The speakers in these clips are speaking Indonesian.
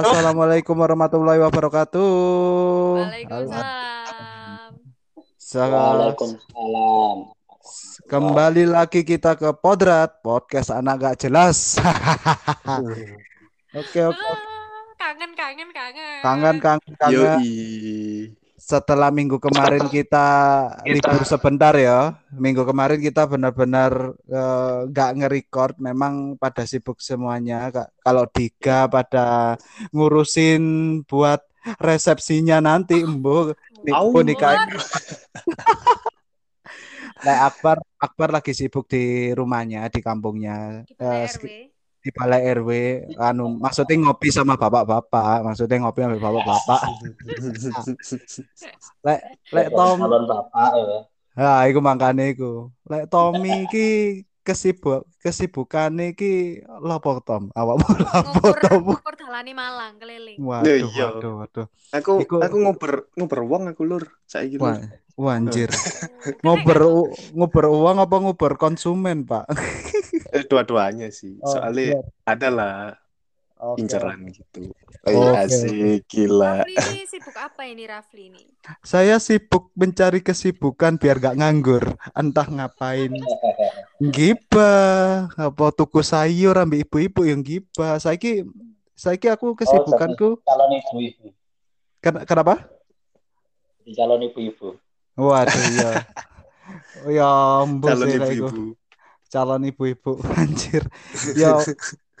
Assalamualaikum warahmatullahi wabarakatuh. Waalaikumsalam. Sa- Waalaikumsalam. Kembali lagi kita ke Podrat, podcast anak gak jelas. Oke, oke. Ah, Kangen, kangen, kangen. Kangen, kangen, kangen. Yoi. Setelah minggu kemarin kita libur sebentar ya. Minggu kemarin kita benar-benar eh, nggak nge-record. Memang pada sibuk semuanya. Ka- Kalau Diga pada ngurusin buat resepsinya nanti. Embo nikah. Nah, Akbar Akbar lagi sibuk di rumahnya, di kampungnya. RW. Di balai RW anu maksudnya ngopi sama bapak-bapak maksudnya ngopi sama bapak-bapak lek lek Tom Calon bapak ya. ah iku makane iku lek Tommy iki kesibuk kesibukan iki lopo Tom awakmu lopo Tom ngukur dalane Malang keliling. waduh iya. waduh waduh Aku Iku- aku ngoper ngoper uang aku lur. Saiki wah lur. wah, anjir Keren ngober ngober uang apa ngober konsumen Pak Eh, dua-duanya sih. Oh, Soalnya iya. ada lah Oke. inceran gitu. Oke. Eh, asik gila. Rafli ini sibuk apa ini Rafli ini? Saya sibuk mencari kesibukan biar gak nganggur. Entah ngapain. Gibah, apa tuku sayur ambil ibu-ibu yang gibah. Saiki saiki aku kesibukanku Calon ibu-ibu. Ken- kenapa? Calon ibu-ibu. Waduh ya. Ya ampun Calon ibu-ibu. Calon ibu-ibu anjir. Ya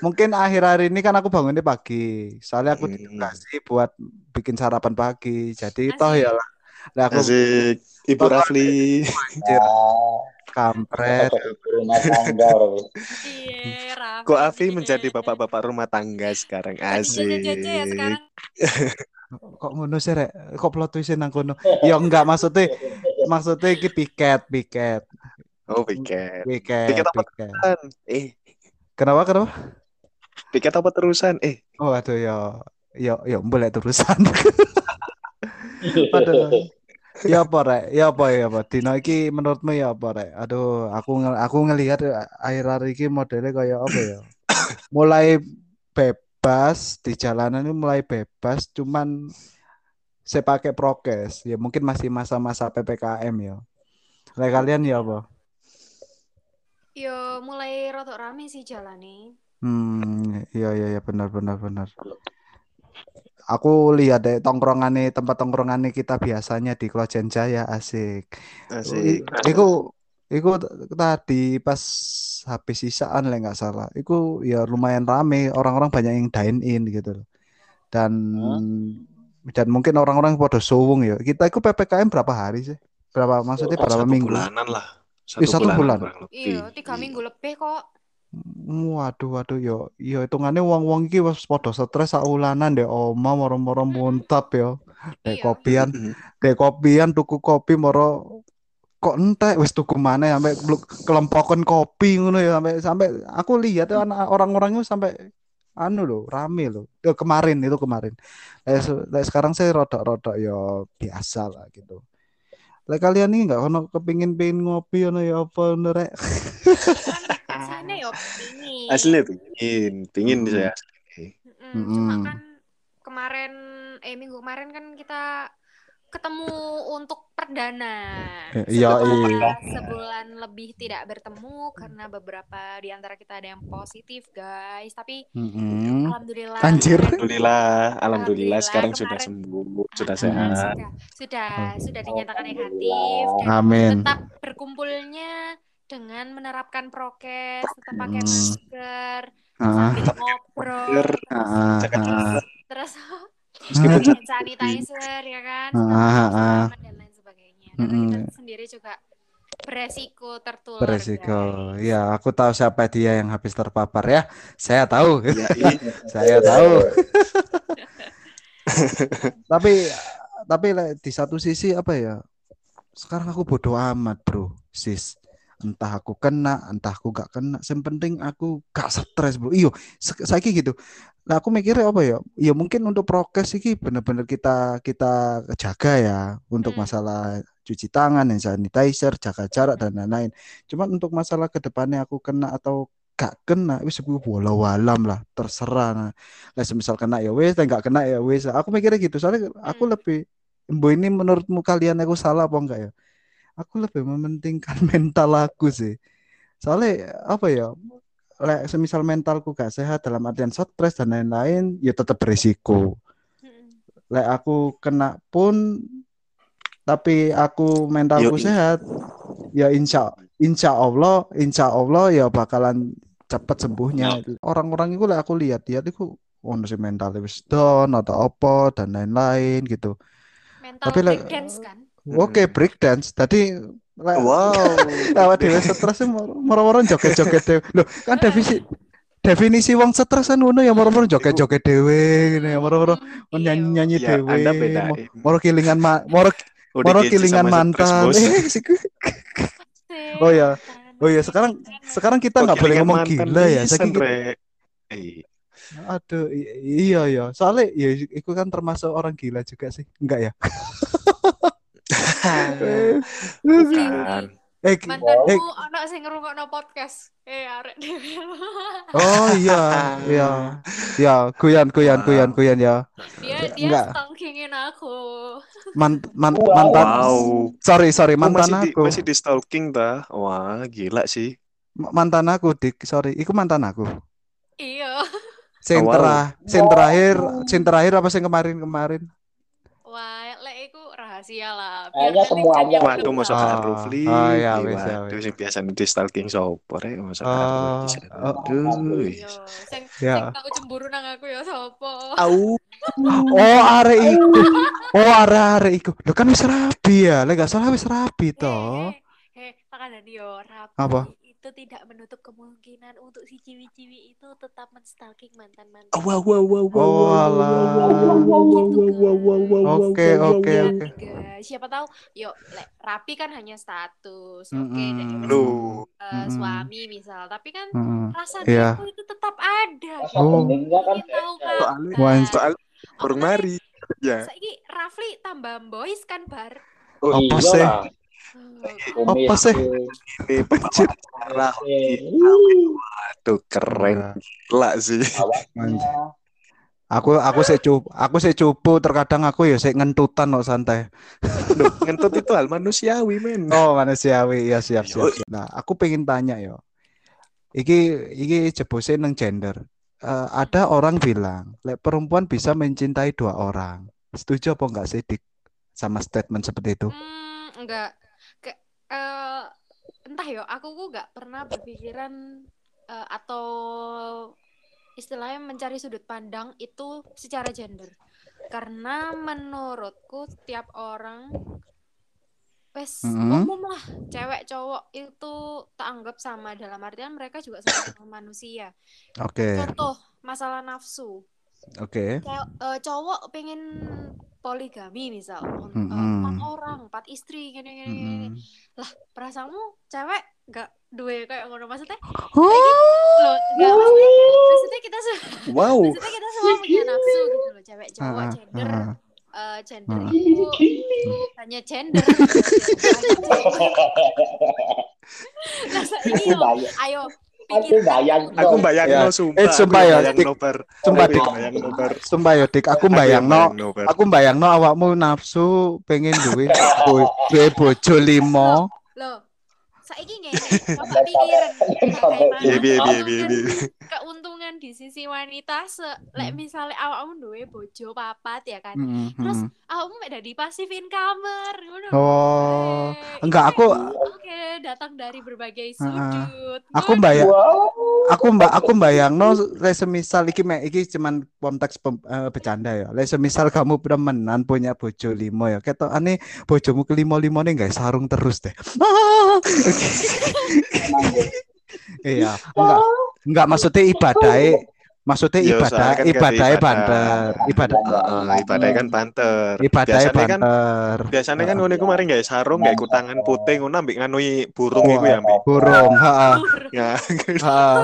mungkin akhir-akhir ini kan aku bangunnya pagi. Soalnya aku Hmm. ditugasi buat bikin sarapan pagi. Jadi Asik. toh ya lah. Lah aku Asik. Ibu Rafli. anjir kampret. Iya, Rafli. Kok Afi menjadi bapak-bapak rumah tangga sekarang? Asik. ya sekarang. kok ngono sih rek kok plot twist nang kono ya enggak maksudnya maksudnya iki piket piket Oh, piket. piket Piket apa piket Terusan. Eh, kenapa kenapa? Piket apa terusan? Eh, oh aduh ya ya ya boleh terusan. Aduh. Ya apa rek? Ya apa ya apa? Dino iki menurutmu ya apa rek? Aduh aku ngel- aku ngelihat akhir-akhir iki modelnya kayak apa ya mulai bebas di jalanan ini mulai bebas cuman saya pakai prokes. Ya mungkin masih masa-masa PPKM ya Lah kalian ya apa Yo mulai rotok rame sih jalane. Hmm, iya iya iya benar benar benar. Aku lihat deh tongkrongannya tempat tongkrongannya kita biasanya di Klojen Jaya asik. asik. Iku iku tadi pas habis sisaan lah nggak salah. Iku ya lumayan rame orang-orang banyak yang dine in gitu loh. Dan dan mungkin orang-orang pada suwung ya. Kita itu PPKM berapa hari sih? Berapa maksudnya berapa minggu? bulanan lah. Eh, satu bulan. lebih. Iya, tiga minggu lebih kok. Waduh, waduh, yo, yo hitungannya wong-wong iki wis padha stres sak ulanan deh, oma moro-moro muntap yo. Dek Iya. kopian, dek kopian tuku kopi moro kok entek wis tuku maneh sampai kelempokan kopi ngono ya sampai sampai aku lihat ya anak orang-orangnya sampai anu loh, rame loh. Eh, kemarin itu kemarin. Eh, eh, sekarang saya rodok-rodok yo biasa lah gitu. Lah kalian ini nggak ono kepingin pengen ngopi ono ya apa ngono rek? Sini yo ini. Asli pingin, pingin Hmm. saya. Mm-mm, Cuma Mm-mm. kan kemarin eh minggu kemarin kan kita ketemu untuk perdana. Eh, iya, Setelah iya. sebulan lebih tidak bertemu karena beberapa di antara kita ada yang positif, guys. Tapi Mm-mm. alhamdulillah Anjir. Alhamdulillah, alhamdulillah Alhamdulillah, sekarang sudah sembuh, sudah Ah, sehat. sudah sudah sudah dinyatakan negatif dan Amin. tetap berkumpulnya dengan menerapkan prokes, tetap pakai Hmm. masker, Ah, sambil ngobrol, terus, ah, terus Meskipun hand sanitizer ya kan, Ah, ah, ah. dan lain sebagainya. Karena Mm-mm. kita sendiri juga beresiko tertular. beresiko. guys. Ya, aku tahu siapa dia yang habis terpapar ya. Saya tahu. ya, ih, Saya tahu. Tapi tapi di satu sisi apa ya? Sekarang aku bodoh amat, Bro. Sis. Entah aku kena, entah aku gak kena. Yang penting aku gak stres, Bro. Iyo, saiki gitu. Nah, aku mikirnya apa ya? Ya mungkin untuk prokes iki bener-bener kita kita jaga ya untuk Hmm. masalah cuci tangan, hand sanitizer, jaga jarak dan lain-lain. Cuman untuk masalah ke depannya aku kena atau gak kena wis iku walau walam lah terserah nah. Lah semisal kena ya wis, lah gak kena ya wis. Aku mikirnya gitu. Soalnya aku Hmm. lebih Mbok ini menurutmu kalian aku salah apa enggak ya? Aku lebih mementingkan mental aku sih. Soalnya apa ya? Lek semisal mentalku gak sehat dalam artian stres dan lain-lain, ya tetap berisiko. Mm-mm. Lek aku kena pun tapi aku mentalku Yoi. sehat, ya insya insya Allah, insya Allah ya bakalan cepat sembuhnya. Orang-orang itu lek aku lihat-lihat itu ono sing mental wis down atau apa dan lain-lain gitu. Mental Tapi like- breakdance kan? Oke, Hmm. break dance. Tadi Wow. awak dhewe stres moro-moro joget-joget dhewe. Loh, kan definisi definisi wong stres kan ngono ya moro-moro joget-joget dhewe ngene ya moro-moro iya. nyanyi-nyanyi Ya, dhewe. Moro kilingan ma moro moro kilingan mantan. Oh ya. Oh ya, sekarang sekarang kita nggak boleh ngomong gila ya. Saking? Eh, Aduh, iya ya. Soalnya ya itu kan termasuk orang gila juga sih. Enggak ya? Bukan. eh, ki- eh, Mantanmu anak sing ngrungokno podcast. Eh arek oh iya, iya. Ya, kuyan kuyan kuyan kuyan ya. Dia dia Enggak. stalkingin aku. Man, man- Wow. mantan Wow. sorry sorry Oh, mantan masih di, aku masih di stalking ta? Wah, gila sih. Ma- mantan aku dik sorry iku mantan aku Iya. sing Oh, wow. terah sing terakhir sing terakhir apa sing kemarin kemarin Wah, rahasia ya, lah. Kayaknya semuanya. Waduh, masa ah, Rufli. Ah, ya, wis ya. Itu sing biasa di stalking sopor ya, masa ah, oh, Aduh. Sing ya. aku cemburu nang aku ya sopo. Au. Oh, arek iku. Oh, arek-arek iku. Lho kan bisa rapi ya. Lek gak salah bisa rapi toh. Heh, hey, hey, yo rapi. Apa? itu tidak menutup kemungkinan untuk si ciwi-ciwi itu tetap menstalking mantan mantan. Wow wow wow wow wow wow wow wow wow wow wow wow Oke oke oke. Siapa tahu, yuk le, rapi kan hanya status, oke okay, mm -hmm. uh, suami misal, tapi kan mm -hmm. rasa yeah. itu, wow tetap ada. Oh. Kan tahu kan. Soalnya, soalnya wow wow Ya. Saiki Rafli tambah boys kan bar. Oh, iya, lah. Oh, Apa sih? Ini pencet merah. Aduh, keren. Gila sih. awalnya aku aku sih cupu aku sih cupu terkadang aku ya sih ngentutan kok santai Duh, ngentut itu hal manusiawi, men. Oh manusiawi ya siap siap. Siap. Nah aku pengen tanya yo. Iki iki jebose nang gender. Eh, ada orang bilang, lek perempuan bisa mencintai dua orang. Setuju apa enggak sih Dik sama statement seperti itu? Hmm, enggak. Eh, entah ya, aku kok nggak pernah berpikiran eh, atau istilahnya mencari sudut pandang itu secara gender. Karena menurutku setiap orang wes Mhm. umum lah, cewek cowok itu tak anggap sama dalam artian mereka juga sama manusia. Oke, Contoh masalah nafsu. oke. Kayak eh, cowok pengen poligami misal, Mm-mm. empat orang, empat istri, gini gini gini. Mm-mm. Perasaanmu cewek gak duwe kayak ngono maksudnya? Oh. Loh, gak maksudnya, maksudnya kita se- Wow. maksudnya kita semua punya nafsu gitu loh, cewek cowok Ah, ah, gender. ah. eh, gender Ah. itu hanya gender. Nah, Aku yo, ayo aku bayang aku. Bayang no sumpah. Eh sumpah yo dik. sumpah dik. sumpah yo dik. Aku bayang no. aku bayang no awakmu nafsu pengen duit, duwe bojo limo lho saiki ngene. Apa pikiran. Piye piye piye keuntungan, di sisi wanita se lek Hmm. misalnya awakmu duwe bojo papat ya kan. Mm-mm, Terus mm-mm. awakmu mek dadi pasif incomer ngono. Oh, Eh, enggak, aku- Oke, datang dari berbagai sudut. Aku Good. bayang Wow. aku mbak aku bayangno lek semisal iki mek iki cuman konteks pem- eh, bercanda ya. Lek semisal kamu temenan punya bojo limo ya. Ketokane bojomu kelimo-limone guys sarung terus deh. Ah! Iya, enggak enggak maksudnya ibadahe maksudnya Iya, ibadah kan ibadahe kata banter, ibadah Heeh, ibadahnya kan banter. ibadahe Biasanya kan banter. biasanya kan ngono iku mari gawe sarung, gawe kutangan putih ngono ambek nganui burung iku ya ambek. Burung, heeh. Ya. heeh.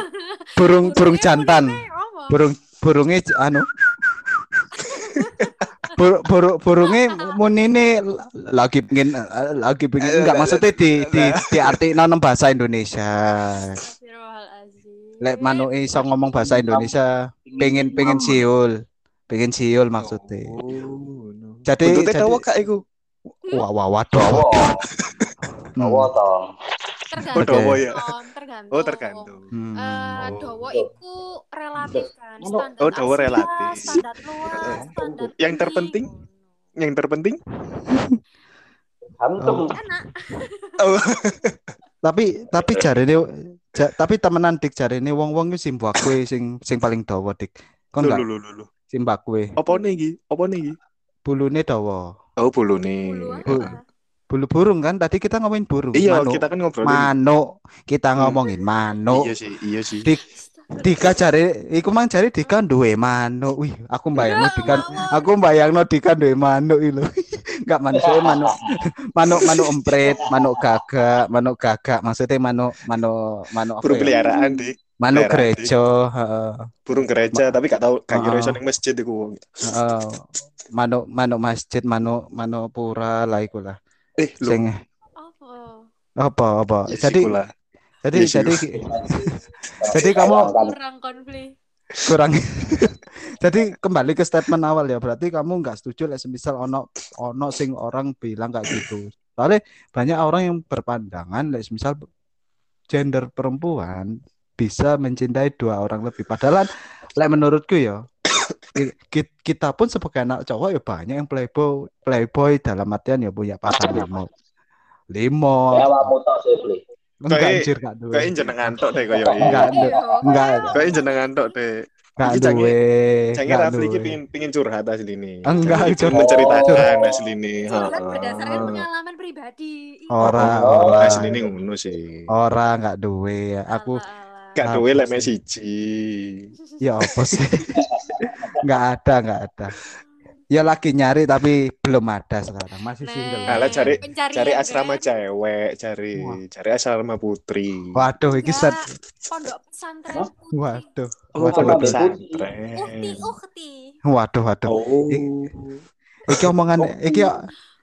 Burung burung jantan. Burung burungnya anu Bur, bur, burungnya munine lagi pengen lagi pengen enggak maksudnya di di di arti bahasa Indonesia. Lek manuk iso ngomong bahasa Indonesia, pengen pengen siul. Pengen siul maksudnya. Oh, no. Jadi Buntutnya jadi dawa kak iku. wah wah waduh. Dawa. Hmm. Dawa tong. Tergantung. Oh, dawa ya. Tergantung. Oh, tergantung. Hmm. Eh, Oh. dawa iku relatif kan. Oh, Standar oh, dawa Asia, relatif. Standar luas, standar Yang tinggi. terpenting? Yang terpenting Hantem. Enak. Tapi tapi jarine ja, tapi temenan dik jarine wong-wong ku simbakwe sing sing paling dawa dik. Kon Lho enggak lho lho lho. simbakwe. Apa nih iki? Apa nih iki? Bulune dawa. Oh, bulu nih. Bulu? Bulu burung kan tadi kita ngomongin burung. Iya, Manuk. kita kan ngobrolin. manuk. Kita Hmm. ngomongin manuk. Iya sih, iya sih. Dik Dika jare iku mang jare Dika duwe manuk. Wih, aku mbayangno Ya, Dika aku mbayangno Dika duwe manuk iki lho. Enggak manusia manuk manuk manuk emprit, manuk gagak, manuk gagak. Maksudnya manuk manuk manuk apa Burung ya? peliharaan, Dik. Manuk gereja, heeh. Burung gereja, tapi gak tahu gak kira iso ning masjid iku. Heeh. Manuk manuk masjid, manuk manuk pura lah iku lah. Eh, lho. Sing Apa? apa apa. Ya, Jadi siku lah. Jadi Ya, siku. jadi Jadi kamu- Kurang konflik. kurang. Jadi kembali ke statement awal ya. Berarti kamu nggak setuju lah semisal ono ono sing orang bilang kayak gitu. Soalnya banyak orang yang berpandangan lah semisal gender perempuan bisa mencintai dua orang lebih. Padahal lah menurutku ya ki- ki- kita pun sebagai anak cowok ya banyak yang playboy playboy dalam artian ya punya pacar limo limo Enggak anjir enggak duwe Kayak jenengan tok deh koyo Enggak, iki. Duh. enggak Kayak jenengan tok deh. enggak duwe Jangan enggak Rafli iki duwe. pingin pingin curhat asli nih. Enggak, curhat. menceritakan asli nih. Curhat berdasarkan pengalaman pribadi. Ora, ora. Asli nih ngono sih. Ora enggak duwe. Aku. Gak Apa duwe lek siji. ya apa sih? Enggak ada, enggak ada. Ya lagi nyari tapi belum ada sekarang. Masih Nah, single. Alah, cari- pencarian, Cari asrama kan? cewek, cari Wah. cari asrama putri. Waduh, iki set. Enggak, pondok pesantren. Waduh. Oh, Waduh, kalau waduh. pesantren. Ukti, ukti. Waduh, waduh. Oh. Iki omongan iki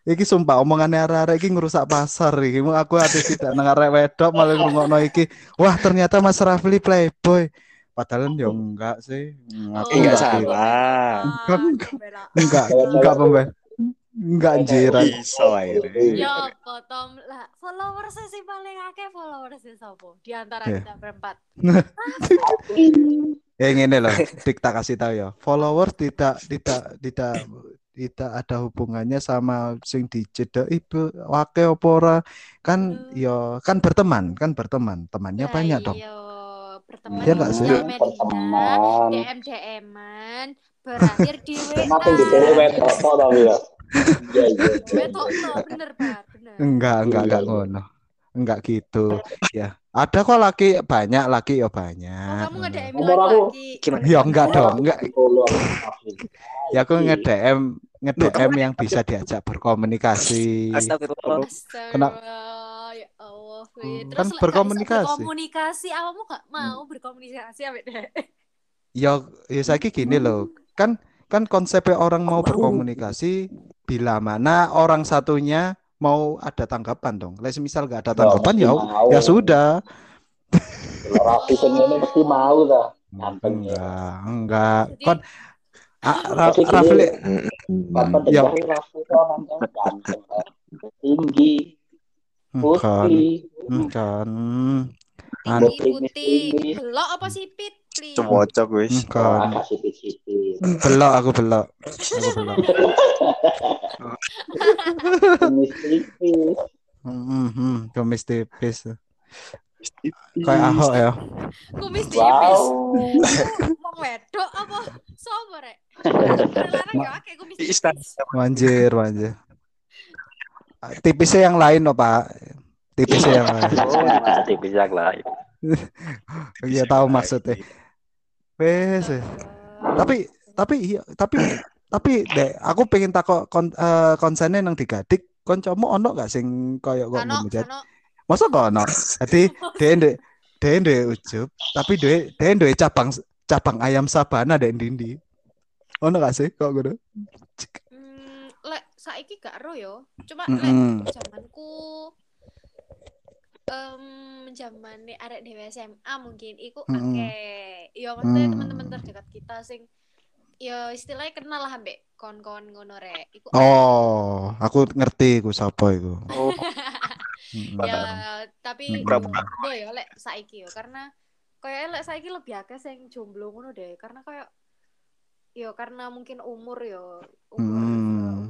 iki sumpah omongannya arek-arek iki ngerusak pasar iki. Mau Aku ate tidak nang arek wedok malah ngrungokno iki. Wah, ternyata Mas Rafli playboy. Padahal ya enggak sih. Eh, enggak enggak salah. Enggak. Enggak, enggak pembel. Enggak anjiran. Iso akhirnya. Ya apa Tom lah followers sih paling akeh followers sopo di antara Ya. kita berempat. Ya ngene loh, Dik tak kasih tahu ya. Followers tidak tidak tidak tidak ada hubungannya sama sing dicedek ibu wake apa ora kan Hmm. ya kan berteman kan berteman temannya Lah banyak dong iya, berteman Iya di sosial media. DM DM-an, berakhir di WA. Makin di sini wetok tok tapi ya. Iya, iya. Wetok tok, bener Pak, bener. enggak enggak enggak Iya. ngono enggak gitu ya ada kok laki banyak laki ya Oh, banyak kamu nge-DM. Gimana? ya enggak dong enggak ya aku Iya. nge-DM nge-DM yang bisa diajak berkomunikasi Astagfirullah. Ya. Fi. Hmm, Terus kan berkomunikasi. Berkomunikasi, awakmu gak mau berkomunikasi ambek dek. Ya, ya saiki gini loh. Kan kan konsepnya orang mau berkomunikasi bila mana orang satunya mau ada tanggapan dong. Lah misal gak ada tanggapan ya mau. ya sudah. Raffi sendiri mesti mau. Ganteng ya. Enggak, enggak. Kon Ah, Rafli Bapak ya. Tinggi, putih. kan Anu. Tinggi putih, belok apa sipit, Pli? Cocok wis. kan sipit-sipit. belok aku belok. Aku belok. Kumis tipis. Hmm, hmm, kumis tipis. Kayak Ahok ya. Kumis tipis. Wow. Wong wedok apa? Sopo rek? Larang ya akeh kumis tipis. Manjir, manjir. Tipisnya yang lain loh, Pak. Tipisnya yang lain. Oh, tipis yang lain. Iya tahu maksudnya. Wes. wes. Tapi tapi iya, tapi tapi dek aku pengen takok kon, eh, konsennya nang digadik koncomu ono gak sing koyo kok ngono. Masa kok ono? Dadi dek ndek dek ndek ujub, tapi dek dek ndek cabang cabang ayam sabana dek ndi Ono gak sih kok ngono? Hmm, saiki gak ero yo. Cuma Mm-mm. lek zamanku em zaman arek dhewe SMA mungkin iku Mm-mm. akeh. Ya maksudnya Mm. teman-teman terdekat kita sing ya istilahnya kenal lah ambek kon-kon ngono rek. Iku Oh, aku ngerti iku sapa iku. Oh, ya tapi bo ya lek saiki yo karena kayak lek saiki lebih akeh sing jomblo ngono deh karena kayak yo karena mungkin umur yo umur Hmm.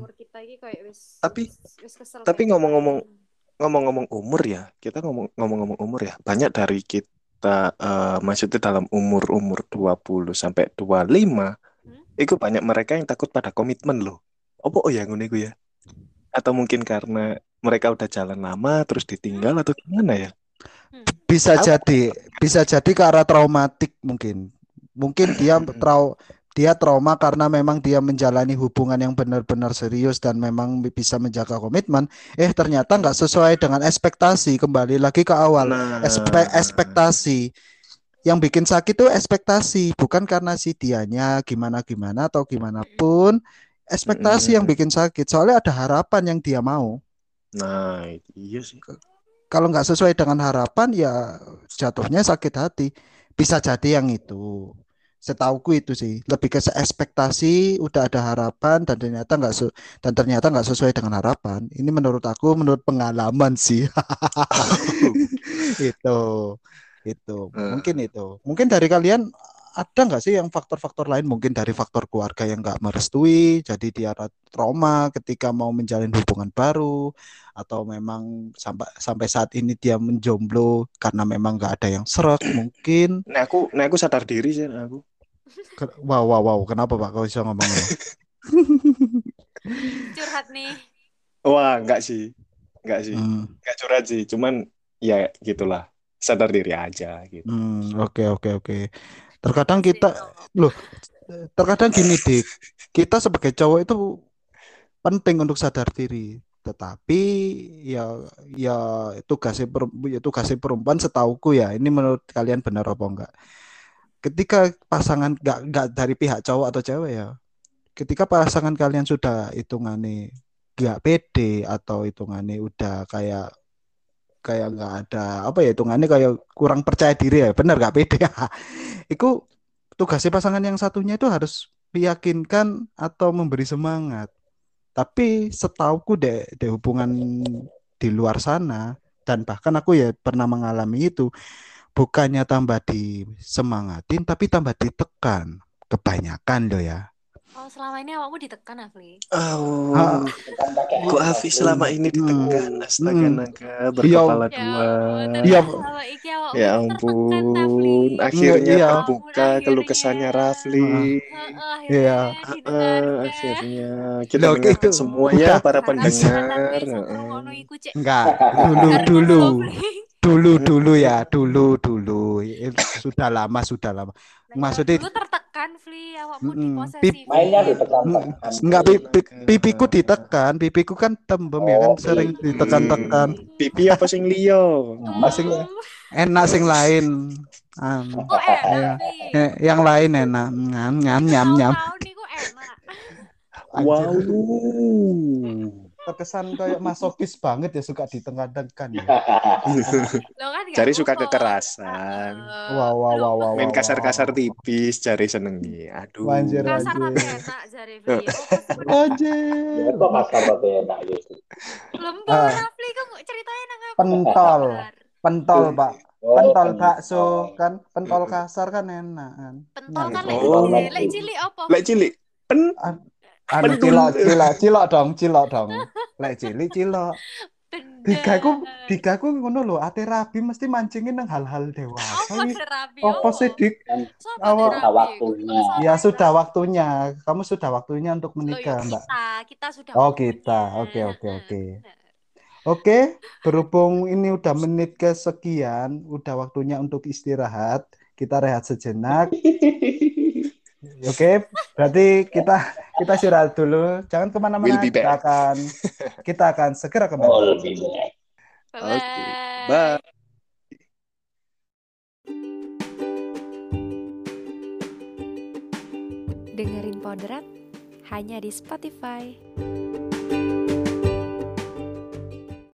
Umur kita iki kayak wis Tapi- wis- wis kesel tapi ngomong-ngomong- gitu. ngomong-ngomong umur ya, kita ngomong ngomong-ngomong umur ya, banyak dari kita eh, maksudnya dalam umur-umur 20 sampai 25, Hmm? itu banyak mereka yang takut pada komitmen loh. Apa oh ya iku ya? Atau mungkin karena mereka udah jalan lama terus ditinggal atau gimana ya? Bisa Apa? jadi, bisa jadi ke arah traumatik mungkin. Mungkin dia trau dia trauma karena memang dia menjalani hubungan yang benar-benar serius dan memang bisa menjaga komitmen. Eh ternyata nggak sesuai dengan ekspektasi. Kembali lagi ke awal. Nah, Espe- ekspektasi. Yang bikin sakit tuh ekspektasi, bukan karena si dianya gimana-gimana atau gimana pun. Ekspektasi yang Mm. bikin sakit. Soalnya ada harapan yang dia mau. nah iya sih. Kalau nggak sesuai dengan harapan, ya jatuhnya sakit hati. Bisa jadi yang itu. Setauku itu sih lebih ke ekspektasi, udah ada harapan dan ternyata nggak dan ternyata nggak sesuai dengan harapan. Ini menurut aku, menurut pengalaman sih. Itu, itu Eh. mungkin itu. Mungkin dari kalian ada nggak sih yang faktor-faktor lain? Mungkin dari faktor keluarga yang nggak merestui, jadi dia ra- trauma ketika mau menjalin hubungan baru, atau memang sampai sampai saat ini dia menjomblo karena memang nggak ada yang serak mungkin. Nah aku, nah aku sadar diri sih nah aku. Wow, wow, wow. Kenapa Pak? Kau bisa ngomong curhat nih Wah enggak sih, enggak sih, Hmm, enggak curhat sih. Cuman ya gitulah, sadar diri aja gitu. hmm, oke, oke, oke. Terkadang kita, no. terkadang gini, Dik. Kita sebagai cowok itu penting untuk sadar diri. Tetapi ya, ya tugasnya perempuan, ya tugasnya perempuan setauku ya. Ini menurut kalian benar apa enggak? Ketika pasangan nggak nggak dari pihak cowok atau cewek ya, ketika pasangan kalian sudah hitungannya nggak pede atau hitungannya udah kayak kayak nggak ada apa ya hitungannya kayak kurang percaya diri ya benar nggak pede. Itu tugasnya pasangan yang satunya itu harus meyakinkan atau memberi semangat. Tapi setauku deh deh hubungan di luar sana dan bahkan aku ya pernah mengalami itu bukannya tambah disemangatin tapi tambah ditekan kebanyakan loh ya oh selama ini awakmu ditekan Afli Oh, Ah. Kok Afi selama ini ditekan, astaga Hmm. naga berkepala ya dua. Iya. selama iki awakmu Ya tertekan Afli ampun, akhirnya Iya. terbuka keluh kesahnya Rafli. Heeh, Iya. akhirnya Ah, didengarkan. akhirnya kita Loh, mengingatkan itu semuanya para pendengar. Enggak dulu dulu. Dulu dulu ya dulu dulu sudah lama sudah lama Lah, ya, Maksudnya- dulu tertekan Fli awakmu diposesif mainnya ditekan-tekan. enggak pi- pi- pipiku ditekan pipiku kan tembem ya kan Oh, sering iya. ditekan-tekan Pipi apa sing liyo? masing enak sing lain kok enak Iya. Eh, yang lain enak nyam nyam nyam nyam. Wow. Terkesan kayak masokis banget ya suka ditekan-tekan ya Lo kan Cari suka kekerasan. Wow Lo wow wow Main kasar-kasar wow. tipis, cari senengi. Aduh. Anjir, kasar tapi enak Oh, sebenarnya Anjir. Ya kok kasar tapi enak gitu. lembur Ah. Rafli kamu ceritain nang aku Pentol. Pentol pak Oh, pentol bakso kan pentol kasar kan enak kan pentol kan Nah, lek Oh. gede, lek cilik apa Lek cilik. Pen. Anu cilok cilok cilok dong cilok dong lek cilik cilok Benda. digaku digaku ngono lho ate rabi mesti mancingin nang hal-hal dewasa apa apa sih dik terapi? waktunya. Ya sudah waktunya kamu sudah waktunya untuk Loh, ya menikah mbak kita kita sudah Oh, kita. Oke, oke, oke. Oke, berhubung ini udah menit kesekian, udah waktunya untuk istirahat. Kita rehat sejenak. Oke, berarti kita kita istirahat dulu. Jangan ke mana-mana. We'll be Kita back. akan kita akan segera kembali. Oh, lebih baik. Bye-bye. Oke. Bye. Dengerin Podrat hanya di Spotify.